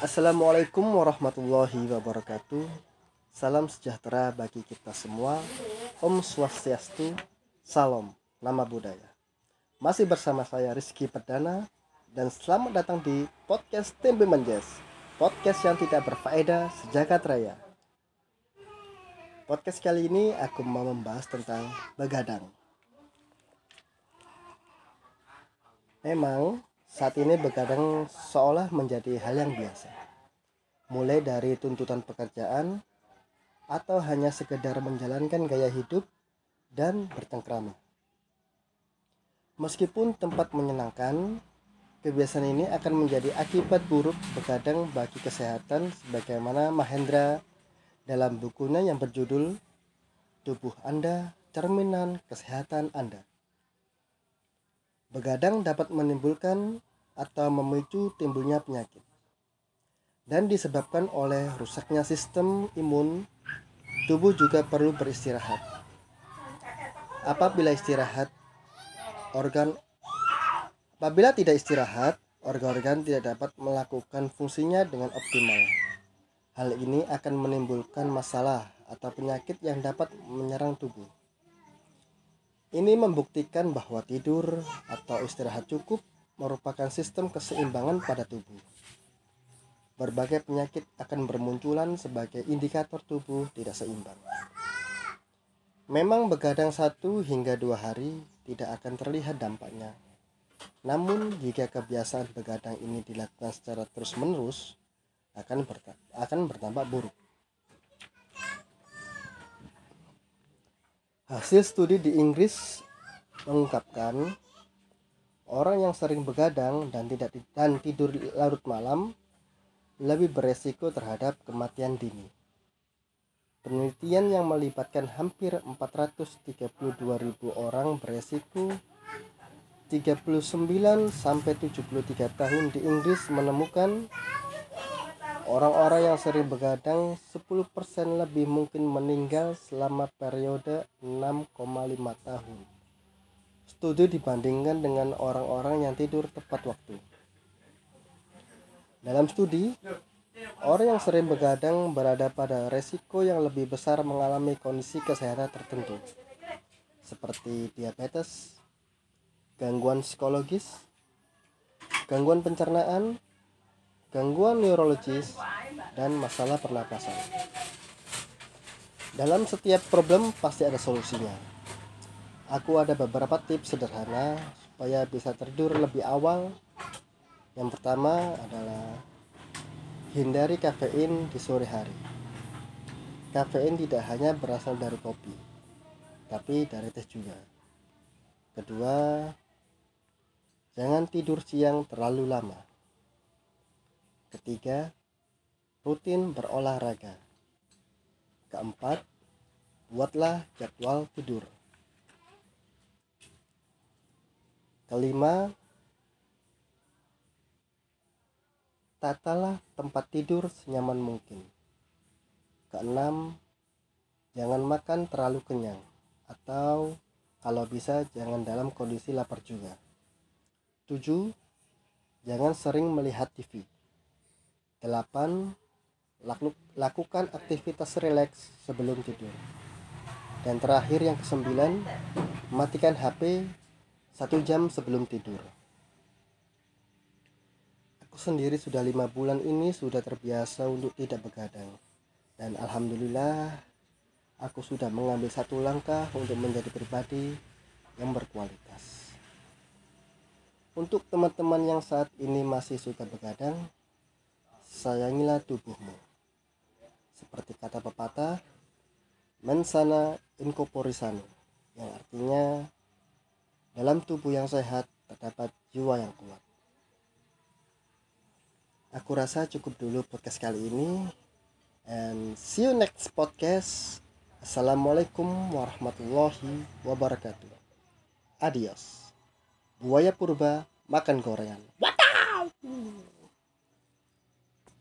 Assalamualaikum warahmatullahi wabarakatuh. Salam sejahtera bagi kita semua. Om Swastiastu. Salam nama budaya. Masih bersama saya Rizky Perdana dan selamat datang di podcast Tempe Menjes. Podcast yang tidak berfaedah sejagat raya. Podcast kali ini aku mau membahas tentang begadang. Memang saat ini begadang seolah menjadi hal yang biasa. Mulai dari tuntutan pekerjaan atau hanya sekedar menjalankan gaya hidup dan bercengkrama. Meskipun tempat menyenangkan, kebiasaan ini akan menjadi akibat buruk begadang bagi kesehatan sebagaimana Mahendra dalam bukunya yang berjudul Tubuh Anda Cerminan Kesehatan Anda. Begadang dapat menimbulkan atau memicu timbulnya penyakit dan disebabkan oleh rusaknya sistem imun. Tubuh juga perlu beristirahat. Apabila istirahat, organ apabila tidak istirahat, organ-organ tidak dapat melakukan fungsinya dengan optimal. Hal ini akan menimbulkan masalah atau penyakit yang dapat menyerang tubuh. Ini membuktikan bahwa tidur atau istirahat cukup merupakan sistem keseimbangan pada tubuh. Berbagai penyakit akan bermunculan sebagai indikator tubuh tidak seimbang. Memang begadang satu hingga dua hari tidak akan terlihat dampaknya. Namun jika kebiasaan begadang ini dilakukan secara terus-menerus, akan, akan bertambah buruk. Hasil studi di Inggris mengungkapkan orang yang sering begadang dan tidak dan tidur larut malam lebih beresiko terhadap kematian dini. Penelitian yang melibatkan hampir 432.000 orang beresiko 39 sampai 73 tahun di Inggris menemukan Orang-orang yang sering begadang 10% lebih mungkin meninggal selama periode 6,5 tahun. Studi dibandingkan dengan orang-orang yang tidur tepat waktu. Dalam studi, orang yang sering begadang berada pada resiko yang lebih besar mengalami kondisi kesehatan tertentu, seperti diabetes, gangguan psikologis, gangguan pencernaan, gangguan neurologis, dan masalah pernapasan. Dalam setiap problem pasti ada solusinya. Aku ada beberapa tips sederhana supaya bisa tidur lebih awal. Yang pertama adalah hindari kafein di sore hari. Kafein tidak hanya berasal dari kopi, tapi dari teh juga. Kedua, jangan tidur siang terlalu lama Ketiga, rutin berolahraga. Keempat, buatlah jadwal tidur. Kelima, tatalah tempat tidur senyaman mungkin. Keenam, jangan makan terlalu kenyang atau kalau bisa jangan dalam kondisi lapar juga. Tujuh, jangan sering melihat TV 8. Lakukan aktivitas rileks sebelum tidur. Dan terakhir yang kesembilan, matikan HP satu jam sebelum tidur. Aku sendiri sudah lima bulan ini sudah terbiasa untuk tidak begadang. Dan Alhamdulillah, aku sudah mengambil satu langkah untuk menjadi pribadi yang berkualitas. Untuk teman-teman yang saat ini masih suka begadang, sayangilah tubuhmu. Seperti kata pepatah, mensana incorporisano, yang artinya dalam tubuh yang sehat terdapat jiwa yang kuat. Aku rasa cukup dulu podcast kali ini. And see you next podcast. Assalamualaikum warahmatullahi wabarakatuh. Adios. Buaya purba makan gorengan. Wataw!